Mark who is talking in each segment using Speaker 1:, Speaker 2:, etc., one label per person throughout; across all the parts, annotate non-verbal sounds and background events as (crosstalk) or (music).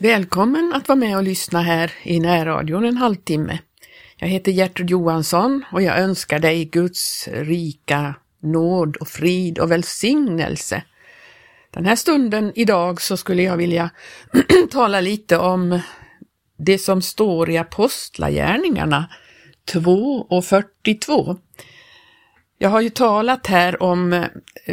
Speaker 1: Välkommen att vara med och lyssna här i närradion en halvtimme. Jag heter Gertrud Johansson och jag önskar dig Guds rika nåd och frid och välsignelse. Den här stunden idag så skulle jag vilja (clears throat) tala lite om det som står i Apostlagärningarna 2 och 42. Jag har ju talat här om eh,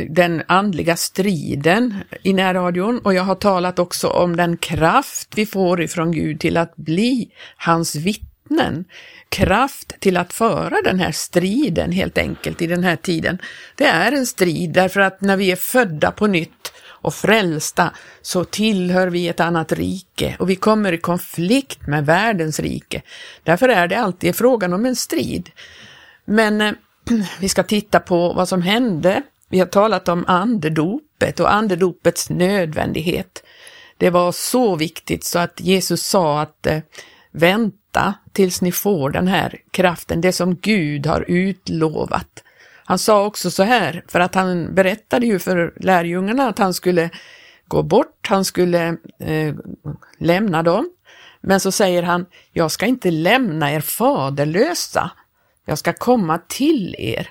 Speaker 1: den andliga striden i närradion och jag har talat också om den kraft vi får ifrån Gud till att bli hans vittnen. Kraft till att föra den här striden helt enkelt i den här tiden. Det är en strid därför att när vi är födda på nytt och frälsta så tillhör vi ett annat rike och vi kommer i konflikt med världens rike. Därför är det alltid frågan om en strid. Men eh, vi ska titta på vad som hände. Vi har talat om andedopet och andedopets nödvändighet. Det var så viktigt så att Jesus sa att eh, vänta tills ni får den här kraften, det som Gud har utlovat. Han sa också så här, för att han berättade ju för lärjungarna att han skulle gå bort, han skulle eh, lämna dem. Men så säger han, jag ska inte lämna er faderlösa, jag ska komma till er.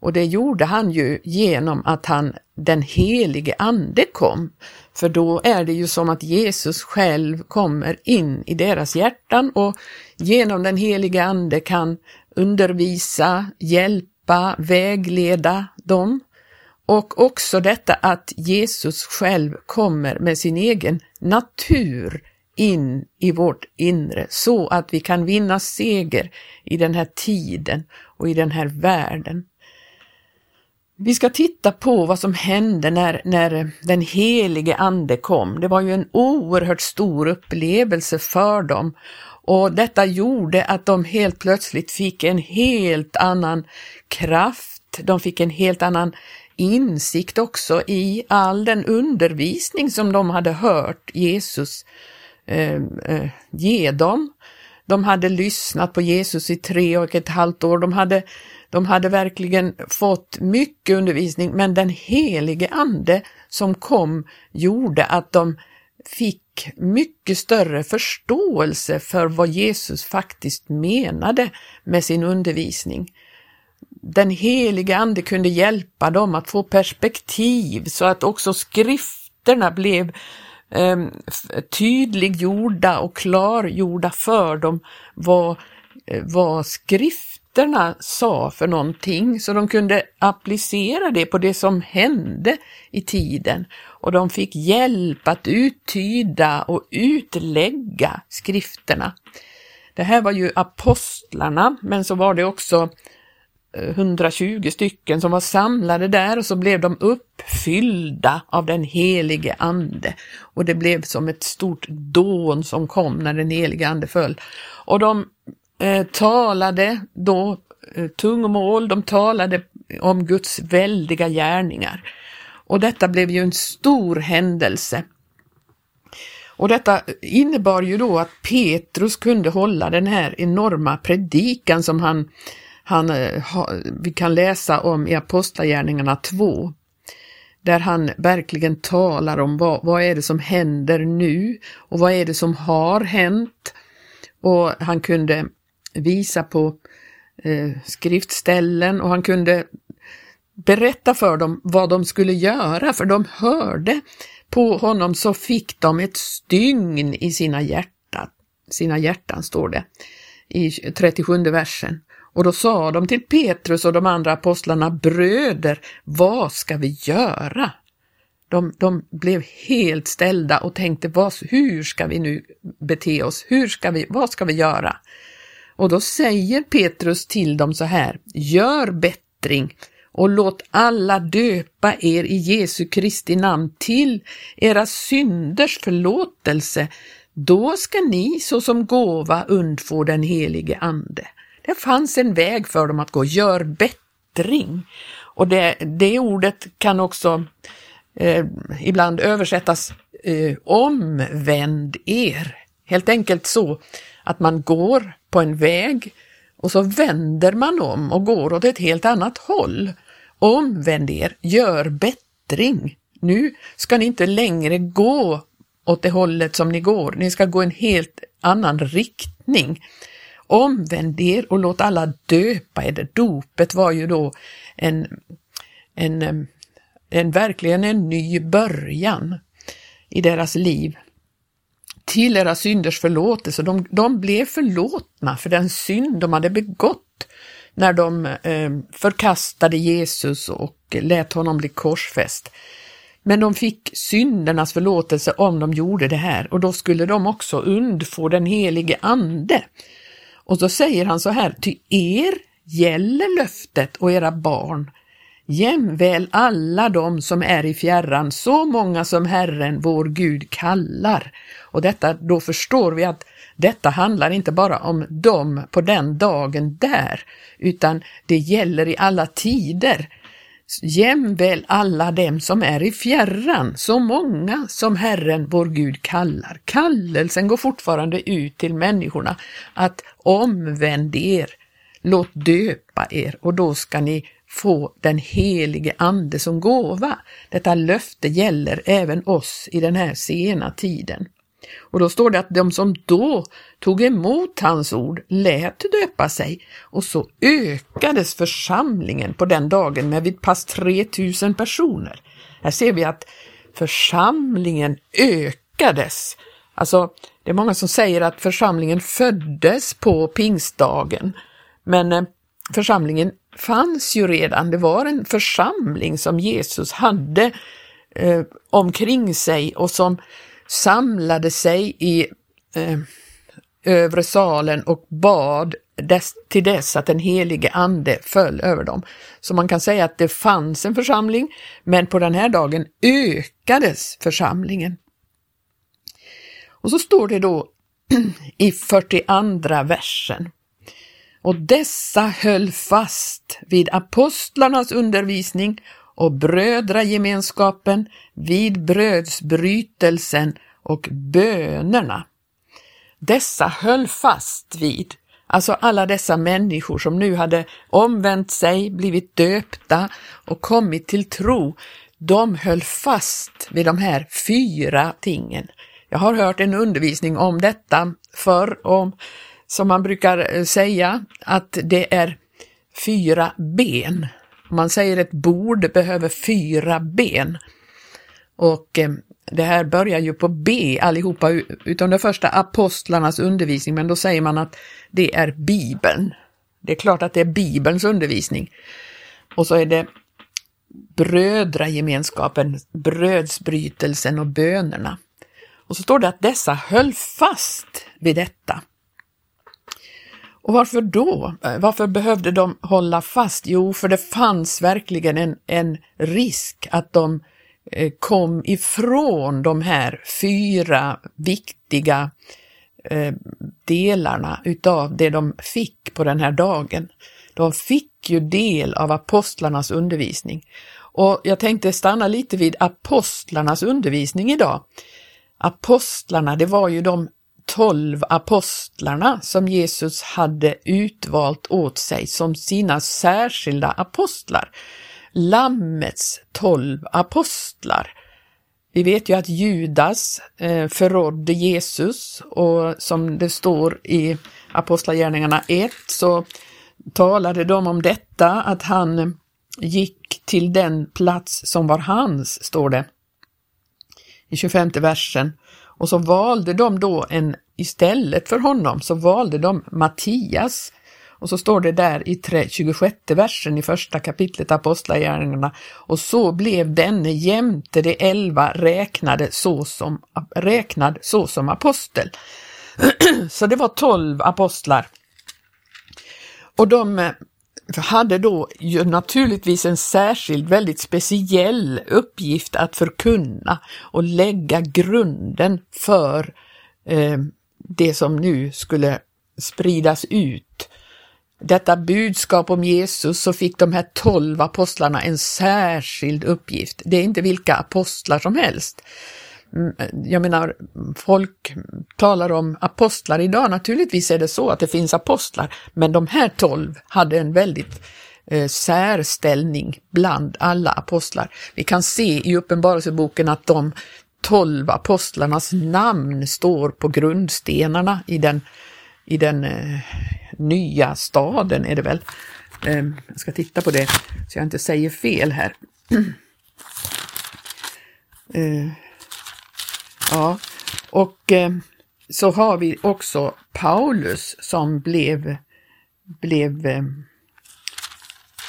Speaker 1: Och det gjorde han ju genom att han, den helige ande kom. För då är det ju som att Jesus själv kommer in i deras hjärtan och genom den helige ande kan undervisa, hjälpa, vägleda dem. Och också detta att Jesus själv kommer med sin egen natur in i vårt inre så att vi kan vinna seger i den här tiden och i den här världen. Vi ska titta på vad som hände när, när den helige ande kom. Det var ju en oerhört stor upplevelse för dem och detta gjorde att de helt plötsligt fick en helt annan kraft. De fick en helt annan insikt också i all den undervisning som de hade hört Jesus eh, eh, ge dem. De hade lyssnat på Jesus i tre och ett halvt år. De hade, de hade verkligen fått mycket undervisning, men den helige ande som kom gjorde att de fick mycket större förståelse för vad Jesus faktiskt menade med sin undervisning. Den helige ande kunde hjälpa dem att få perspektiv så att också skrifterna blev eh, tydliggjorda och klargjorda för dem vad, eh, vad skrifterna sa för någonting, så de kunde applicera det på det som hände i tiden. Och de fick hjälp att uttyda och utlägga skrifterna. Det här var ju apostlarna, men så var det också Eh, 120 stycken som var samlade där och så blev de uppfyllda av den helige ande. Och det blev som ett stort dån som kom när den helige ande föll. Och de eh, talade då eh, tungomål, de talade om Guds väldiga gärningar. Och detta blev ju en stor händelse. Och detta innebar ju då att Petrus kunde hålla den här enorma predikan som han han, eh, vi kan läsa om i Apostlagärningarna 2, där han verkligen talar om vad, vad är det som händer nu och vad är det som har hänt. Och han kunde visa på eh, skriftställen och han kunde berätta för dem vad de skulle göra, för de hörde på honom så fick de ett stygn i sina hjärtan, sina hjärtan står det i 37 versen. Och då sa de till Petrus och de andra apostlarna, bröder, vad ska vi göra? De, de blev helt ställda och tänkte, vad, hur ska vi nu bete oss? Hur ska vi, vad ska vi göra? Och då säger Petrus till dem så här, gör bättring och låt alla döpa er i Jesu Kristi namn till era synders förlåtelse. Då ska ni såsom gåva undfå den helige Ande. Det fanns en väg för dem att gå, gör bättring. Och det, det ordet kan också eh, ibland översättas eh, omvänd er. Helt enkelt så att man går på en väg och så vänder man om och går åt ett helt annat håll. Omvänd er, gör bättring. Nu ska ni inte längre gå åt det hållet som ni går, ni ska gå en helt annan riktning. Omvänd er och låt alla döpa er. Dopet var ju då en, en, en verkligen en ny början i deras liv till era synders förlåtelse. De, de blev förlåtna för den synd de hade begått när de eh, förkastade Jesus och lät honom bli korsfäst. Men de fick syndernas förlåtelse om de gjorde det här och då skulle de också undfå den helige Ande. Och så säger han så här, ty er gäller löftet och era barn, jämväl alla de som är i fjärran, så många som Herren vår Gud kallar. Och detta, då förstår vi att detta handlar inte bara om dem på den dagen där, utan det gäller i alla tider. Jämväl alla dem som är i fjärran, så många som Herren vår Gud kallar. Kallelsen går fortfarande ut till människorna att omvänd er, låt döpa er och då ska ni få den helige Ande som gåva. Detta löfte gäller även oss i den här sena tiden. Och då står det att de som då tog emot hans ord lät döpa sig och så ökades församlingen på den dagen med vid pass 3000 personer. Här ser vi att församlingen ökades. Alltså, det är många som säger att församlingen föddes på pingstdagen, men eh, församlingen fanns ju redan. Det var en församling som Jesus hade eh, omkring sig och som samlade sig i eh, övre salen och bad dess, till dess att den helige ande föll över dem. Så man kan säga att det fanns en församling, men på den här dagen ökades församlingen. Och så står det då (clears throat) i 42 versen. Och dessa höll fast vid apostlarnas undervisning och brödragemenskapen vid brödsbrytelsen och bönerna. Dessa höll fast vid, alltså alla dessa människor som nu hade omvänt sig, blivit döpta och kommit till tro, de höll fast vid de här fyra tingen. Jag har hört en undervisning om detta förr, om, som man brukar eh, säga, att det är fyra ben man säger ett bord behöver fyra ben. Och eh, det här börjar ju på B allihopa, utom det första apostlarnas undervisning, men då säger man att det är Bibeln. Det är klart att det är Bibelns undervisning. Och så är det brödragemenskapen, brödsbrytelsen och bönerna. Och så står det att dessa höll fast vid detta. Och varför då? Eh, varför behövde de hålla fast? Jo, för det fanns verkligen en, en risk att de eh, kom ifrån de här fyra viktiga eh, delarna utav det de fick på den här dagen. De fick ju del av apostlarnas undervisning. Och jag tänkte stanna lite vid apostlarnas undervisning idag. Apostlarna, det var ju de tolv apostlarna som Jesus hade utvalt åt sig som sina särskilda apostlar. Lammets tolv apostlar. Vi vet ju att Judas eh, förrådde Jesus och som det står i Apostlagärningarna 1 så talade de om detta, att han gick till den plats som var hans, står det i 25 versen. Och så valde de då en, istället för honom, så valde de Mattias. Och så står det där i 26 versen i första kapitlet Apostlagärningarna. Och så blev denne jämte de elva räknade så som, räknad så som apostel. (clears throat) så det var tolv apostlar. Och de hade då ju naturligtvis en särskild, väldigt speciell uppgift att förkunna och lägga grunden för eh, det som nu skulle spridas ut. Detta budskap om Jesus så fick de här tolv apostlarna en särskild uppgift. Det är inte vilka apostlar som helst. Mm, jag menar, folk talar om apostlar idag. Naturligtvis är det så att det finns apostlar, men de här tolv hade en väldigt eh, särställning bland alla apostlar. Vi kan se i Uppenbarelseboken att de tolv apostlarnas namn står på grundstenarna i den, i den eh, nya staden är det väl. Eh, jag ska titta på det så jag inte säger fel här. (clears throat) eh, ja, och eh, så har vi också Paulus som blev, blev eh,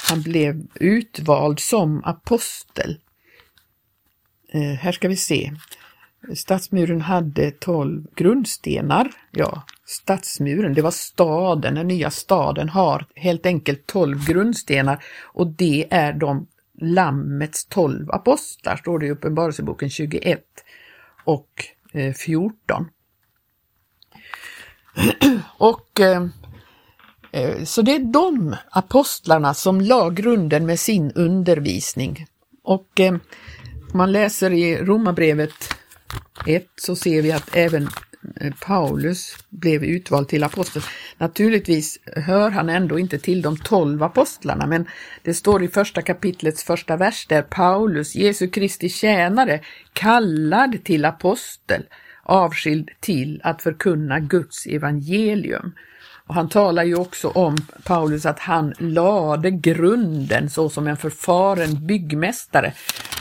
Speaker 1: han blev utvald som apostel. Eh, här ska vi se. Stadsmuren hade tolv grundstenar. Ja, stadsmuren, det var staden, den nya staden har helt enkelt tolv grundstenar och det är de Lammets tolv apostlar, står det i Uppenbarelseboken 21 och eh, 14. (clears throat) Och eh, eh, så det är de apostlarna som la grunden med sin undervisning. Och om man läser i Romarbrevet 1 så ser vi att även Eh, Paulus blev utvald till apostel. Naturligtvis hör han ändå inte till de tolv apostlarna, men det står i första kapitlets första vers där Paulus, Jesu Kristi tjänare, kallad till apostel avskild till att förkunna Guds evangelium. Och han talar ju också om Paulus att han lade grunden så som en förfaren byggmästare.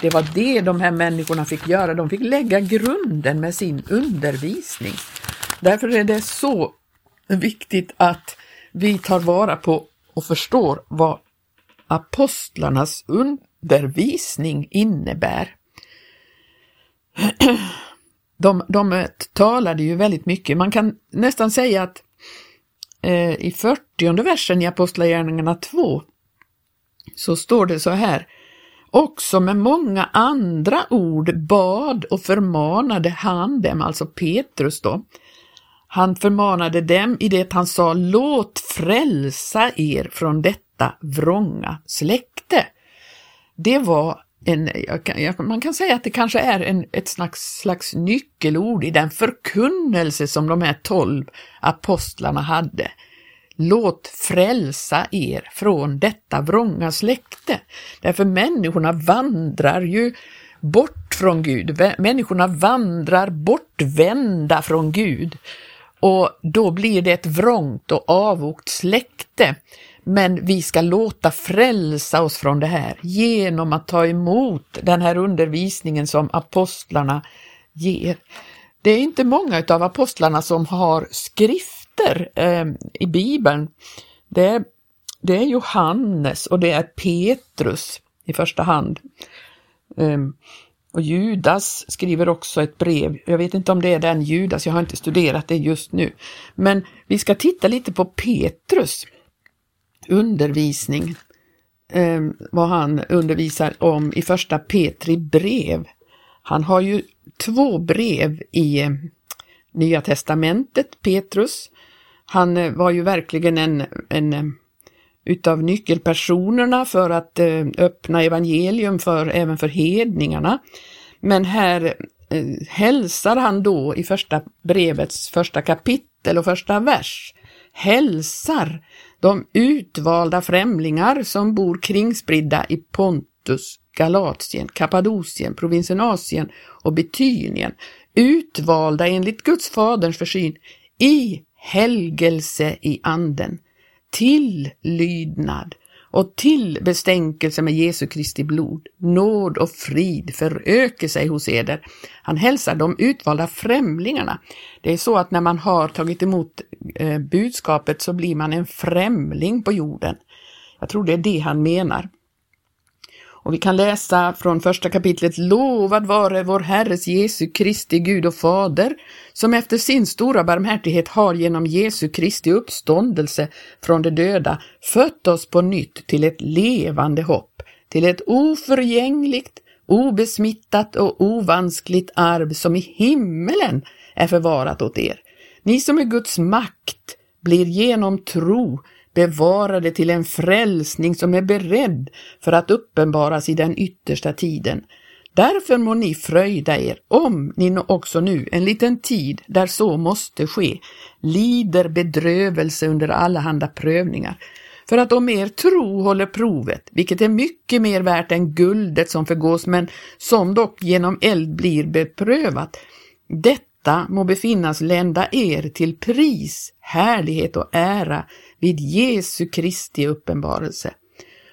Speaker 1: Det var det de här människorna fick göra, de fick lägga grunden med sin undervisning. Därför är det så viktigt att vi tar vara på och förstår vad apostlarnas undervisning innebär. (clears throat) de, de talade ju väldigt mycket. Man kan nästan säga att eh, i 40 versen i Apostlagärningarna 2 så står det så här. Också med många andra ord bad och förmanade han dem, alltså Petrus då. Han förmanade dem i det han sa, låt frälsa er från detta vrånga släkte. Det var en, man kan säga att det kanske är en, ett slags, slags nyckelord i den förkunnelse som de här tolv apostlarna hade. Låt frälsa er från detta vrånga släkte. Därför människorna vandrar ju bort från Gud. Människorna vandrar bortvända från Gud. Och då blir det ett vrångt och avogt släkte. Men vi ska låta frälsa oss från det här genom att ta emot den här undervisningen som apostlarna ger. Det är inte många av apostlarna som har skrifter eh, i Bibeln. Det är, det är Johannes och det är Petrus i första hand. Eh, och Judas skriver också ett brev. Jag vet inte om det är den Judas, jag har inte studerat det just nu. Men vi ska titta lite på Petrus undervisning, eh, vad han undervisar om i första Petri brev. Han har ju två brev i eh, Nya testamentet, Petrus. Han eh, var ju verkligen en, en eh, utav nyckelpersonerna för att eh, öppna evangelium för, även för hedningarna. Men här eh, hälsar han då i första brevets första kapitel och första vers, hälsar de utvalda främlingar som bor kringspridda i Pontus, Galatien, Kappadokien, provinsen Asien och Betynien, utvalda enligt Guds faderns försyn i helgelse i anden, till lydnad och till bestänkelse med Jesu Kristi blod, nåd och frid föröker sig hos eder. Han hälsar de utvalda främlingarna. Det är så att när man har tagit emot eh, budskapet så blir man en främling på jorden. Jag tror det är det han menar. Och vi kan läsa från första kapitlet Lovad vare vår Herres Jesu Kristi Gud och Fader, som efter sin stora barmhärtighet har genom Jesu Kristi uppståndelse från de döda fött oss på nytt till ett levande hopp, till ett oförgängligt, obesmittat och ovanskligt arv som i himmelen är förvarat åt er. Ni som är Guds makt blir genom tro bevarade till en frälsning som är beredd för att uppenbaras i den yttersta tiden. Därför må ni fröjda er, om ni också nu en liten tid, där så måste ske, lider bedrövelse under allehanda prövningar, För att om er tro håller provet, vilket är mycket mer värt än guldet som förgås men som dock genom eld blir beprövat, detta må befinnas lända er till pris, härlighet och ära vid Jesu Kristi uppenbarelse.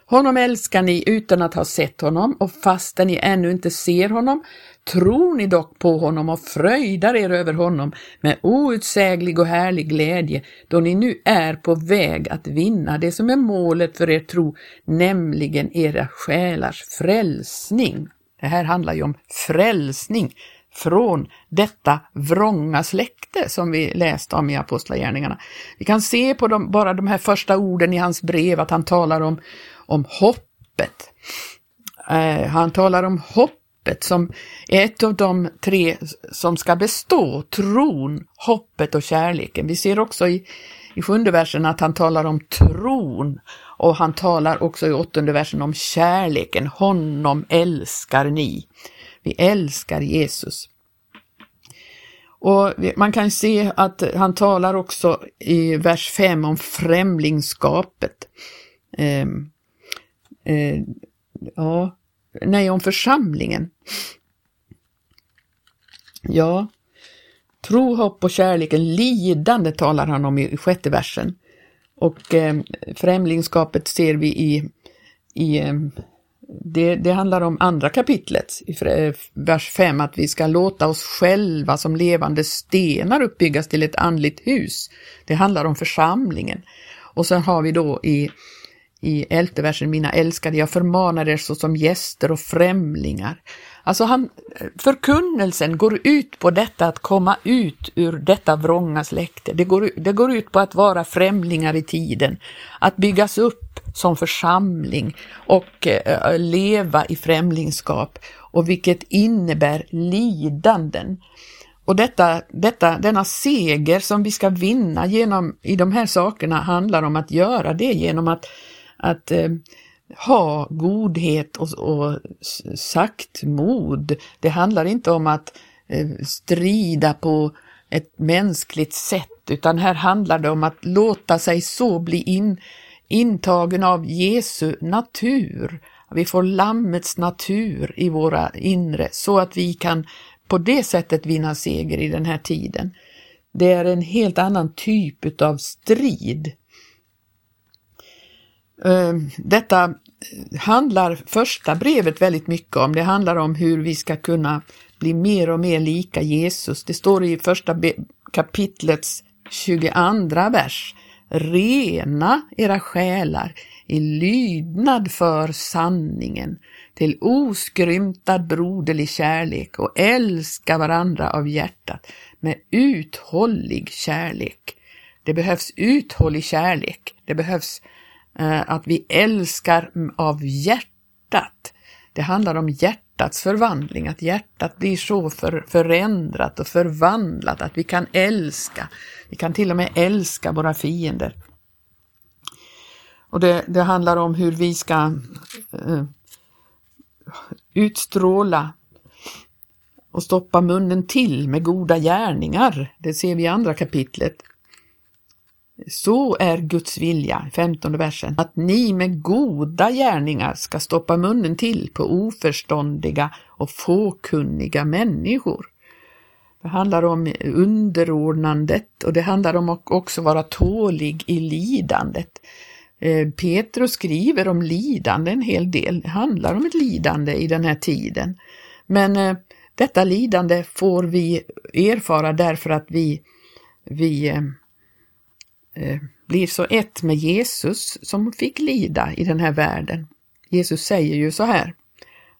Speaker 1: Honom älskar ni utan att ha sett honom och fastän ni ännu inte ser honom tror ni dock på honom och fröjdar er över honom med outsäglig och härlig glädje då ni nu är på väg att vinna det som är målet för er tro, nämligen era själars frälsning. Det här handlar ju om frälsning från detta vrånga släkte som vi läste om i Apostlagärningarna. Vi kan se på de, bara de här första orden i hans brev att han talar om, om hoppet. Eh, han talar om hoppet som ett av de tre som ska bestå, tron, hoppet och kärleken. Vi ser också i, i sjunde versen att han talar om tron och han talar också i åttonde versen om kärleken, honom älskar ni. Vi älskar Jesus. Och man kan se att han talar också i vers 5 om främlingskapet. Eh, eh, ja, nej, om församlingen. Ja, tro, hopp och kärleken, lidande talar han om i sjätte versen. Och eh, främlingskapet ser vi i, i eh, det, det, handlar om andra kapitlet, i vers 5, att vi ska låta oss själva som levande stenar uppbyggas till ett andligt hus. Det handlar om församlingen. Och sen har vi då i, i elfte versen, mina älskade, jag förmanar er såsom gäster och främlingar. Alltså han, förkunnelsen går ut på detta att komma ut ur detta vrånga släkte. Det går, det går ut på att vara främlingar i tiden, att byggas upp som församling och eh, leva i främlingskap och vilket innebär lidanden. Och detta, detta, denna seger som vi ska vinna genom i de här sakerna handlar om att göra det genom att, att eh, ha godhet och, och saktmod. Det handlar inte om att eh, strida på ett mänskligt sätt utan här handlar det om att låta sig så bli in, intagen av Jesu natur. Vi får Lammets natur i våra inre så att vi kan på det sättet vinna seger i den här tiden. Det är en helt annan typ av strid. Ehm, detta handlar första brevet väldigt mycket om. Det handlar om hur vi ska kunna bli mer och mer lika Jesus. Det står i första kapitlets 22 vers rena era själar i lydnad för sanningen, till oskrymtad broderlig kärlek och älska varandra av hjärtat med uthållig kärlek. Det behövs uthållig kärlek. Det behövs eh, att vi älskar av hjärtat. Det handlar om hjärtat hjärtats förvandling, att hjärtat blir så för, förändrat och förvandlat att vi kan älska. Vi kan till och med älska våra fiender. Och det, det handlar om hur vi ska eh, utstråla och stoppa munnen till med goda gärningar. Det ser vi i andra kapitlet. Så är Guds vilja, 15 versen, att ni med goda gärningar ska stoppa munnen till på oförståndiga och fåkunniga människor. Det handlar om underordnandet och det handlar om att också vara tålig i lidandet. Eh, Petrus skriver om lidande en hel del. Det handlar om ett lidande i den här tiden. Men eh, detta lidande får vi erfara därför att vi, vi eh, Eh, blir så ett med Jesus som fick lida i den här världen. Jesus säger ju så här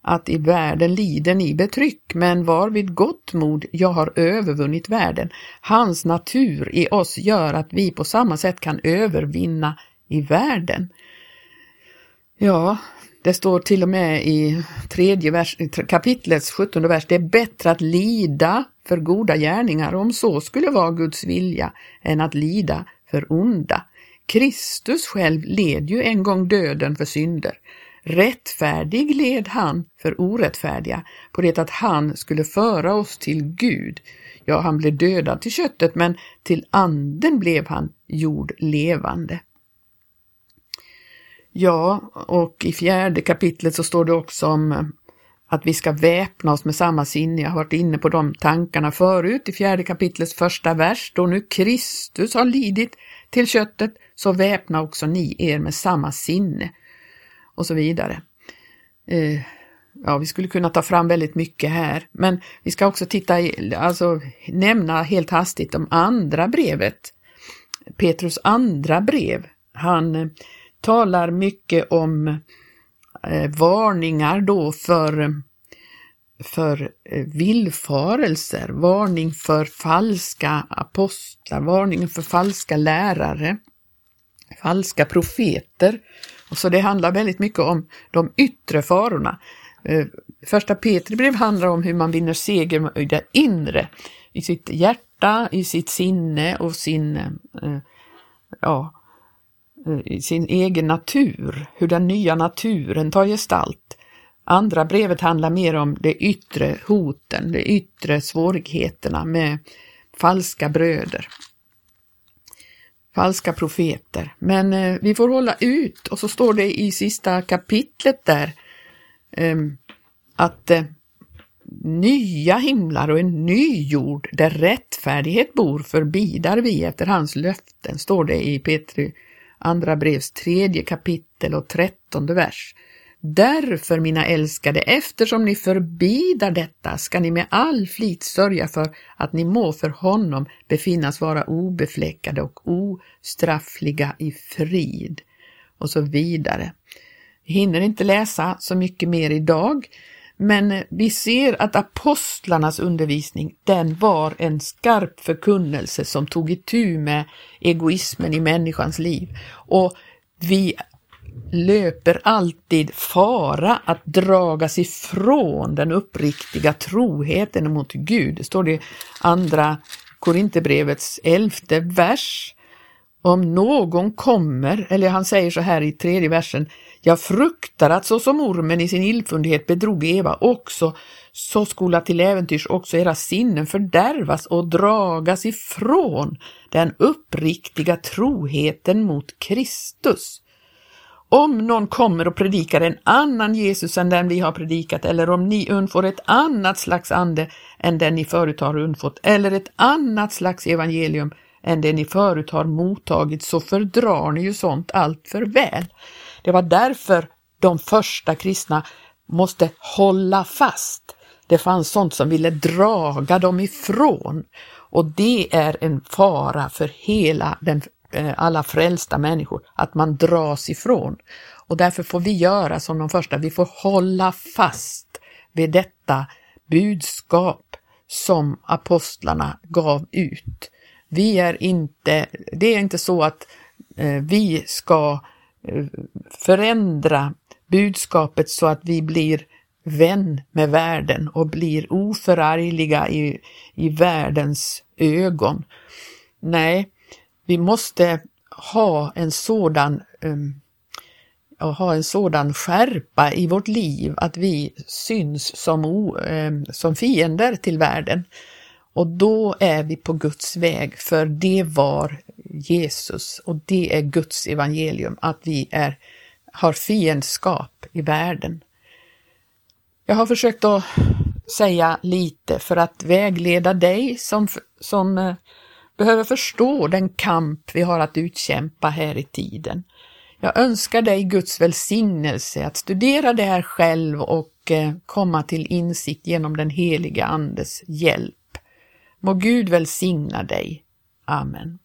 Speaker 1: att i världen lider ni betryck, men var vid gott mod, jag har övervunnit världen. Hans natur i oss gör att vi på samma sätt kan övervinna i världen. Ja, det står till och med i tredje vers, kapitlets sjuttonde vers, det är bättre att lida för goda gärningar om så skulle vara Guds vilja än att lida för onda. Kristus själv led ju en gång döden för synder. Rättfärdig led han för orättfärdiga på det att han skulle föra oss till Gud. Ja, han blev dödad till köttet, men till anden blev han gjord levande. Ja, och i fjärde kapitlet så står det också om eh, att vi ska väpna oss med samma sinne. Jag har varit inne på de tankarna förut i fjärde kapitlets första vers. Då nu Kristus har lidit till köttet så väpna också ni er med samma sinne. Och så vidare. Eh, ja, vi skulle kunna ta fram väldigt mycket här, men vi ska också titta, i, alltså nämna helt hastigt om andra brevet. Petrus andra brev. Han eh, talar mycket om eh, Eh, varningar då för för eh, villfarelser, varning för falska apostlar, varning för falska lärare, falska profeter. Och så det handlar väldigt mycket om de yttre farorna. Eh, första Petri brev handlar om hur man vinner seger i det inre, i sitt hjärta, i sitt sinne och sin, eh, ja, Eh, i sin egen natur, hur den nya naturen tar gestalt. Andra brevet handlar mer om de yttre hoten, de yttre svårigheterna med falska bröder. Falska profeter. Men eh, vi får hålla ut och så står det i sista kapitlet där eh, att eh, nya himlar och en ny jord där rättfärdighet bor förbidar vi efter hans löften, står det i Petri andra brevs tredje kapitel och trettonde vers. Därför, mina älskade, eftersom ni förbidar detta, ska ni med all flit sörja för att ni må för honom befinnas vara obefläckade och ostraffliga i frid. Och så vidare. Vi hinner inte läsa så mycket mer idag, men vi ser att apostlarnas undervisning, den var en skarp förkunnelse som tog itu med egoismen i människans liv. Och vi löper alltid fara att dragas ifrån den uppriktiga troheten mot Gud. Det står det i andra Korinthierbrevets elfte vers. Om någon kommer, eller han säger så här i tredje versen, jag fruktar att så som ormen i sin illfundighet bedrog Eva också, så skola till äventyrs också era sinnen fördärvas och dragas ifrån den uppriktiga troheten mot Kristus. Om någon kommer och predikar en annan Jesus än den vi har predikat, eller om ni undfår ett annat slags ande än den ni förut har undfått, eller ett annat slags evangelium än det ni förut har mottagit, så fördrar ni ju sånt allt för väl. Det var därför de första kristna måste hålla fast. Det fanns sånt som ville draga dem ifrån och det är en fara för hela den eh, alla frälsta människor, att man dras ifrån. Och därför får vi göra som de första, vi får hålla fast vid detta budskap som apostlarna gav ut. Vi är inte, det är inte så att eh, vi ska eh, förändra budskapet så att vi blir vän med världen och blir oförargliga i, i världens ögon. Nej, vi måste ha en sådan um, ha en sådan skärpa i vårt liv att vi syns som, o, um, som fiender till världen. Och då är vi på Guds väg, för det var Jesus och det är Guds evangelium, att vi är, har fiendskap i världen. Jag har försökt att säga lite för att vägleda dig som, som eh, behöver förstå den kamp vi har att utkämpa här i tiden. Jag önskar dig Guds välsignelse att studera det här själv och eh, komma till insikt genom den heliga Andes hjälp. Må Gud välsigna dig. Amen.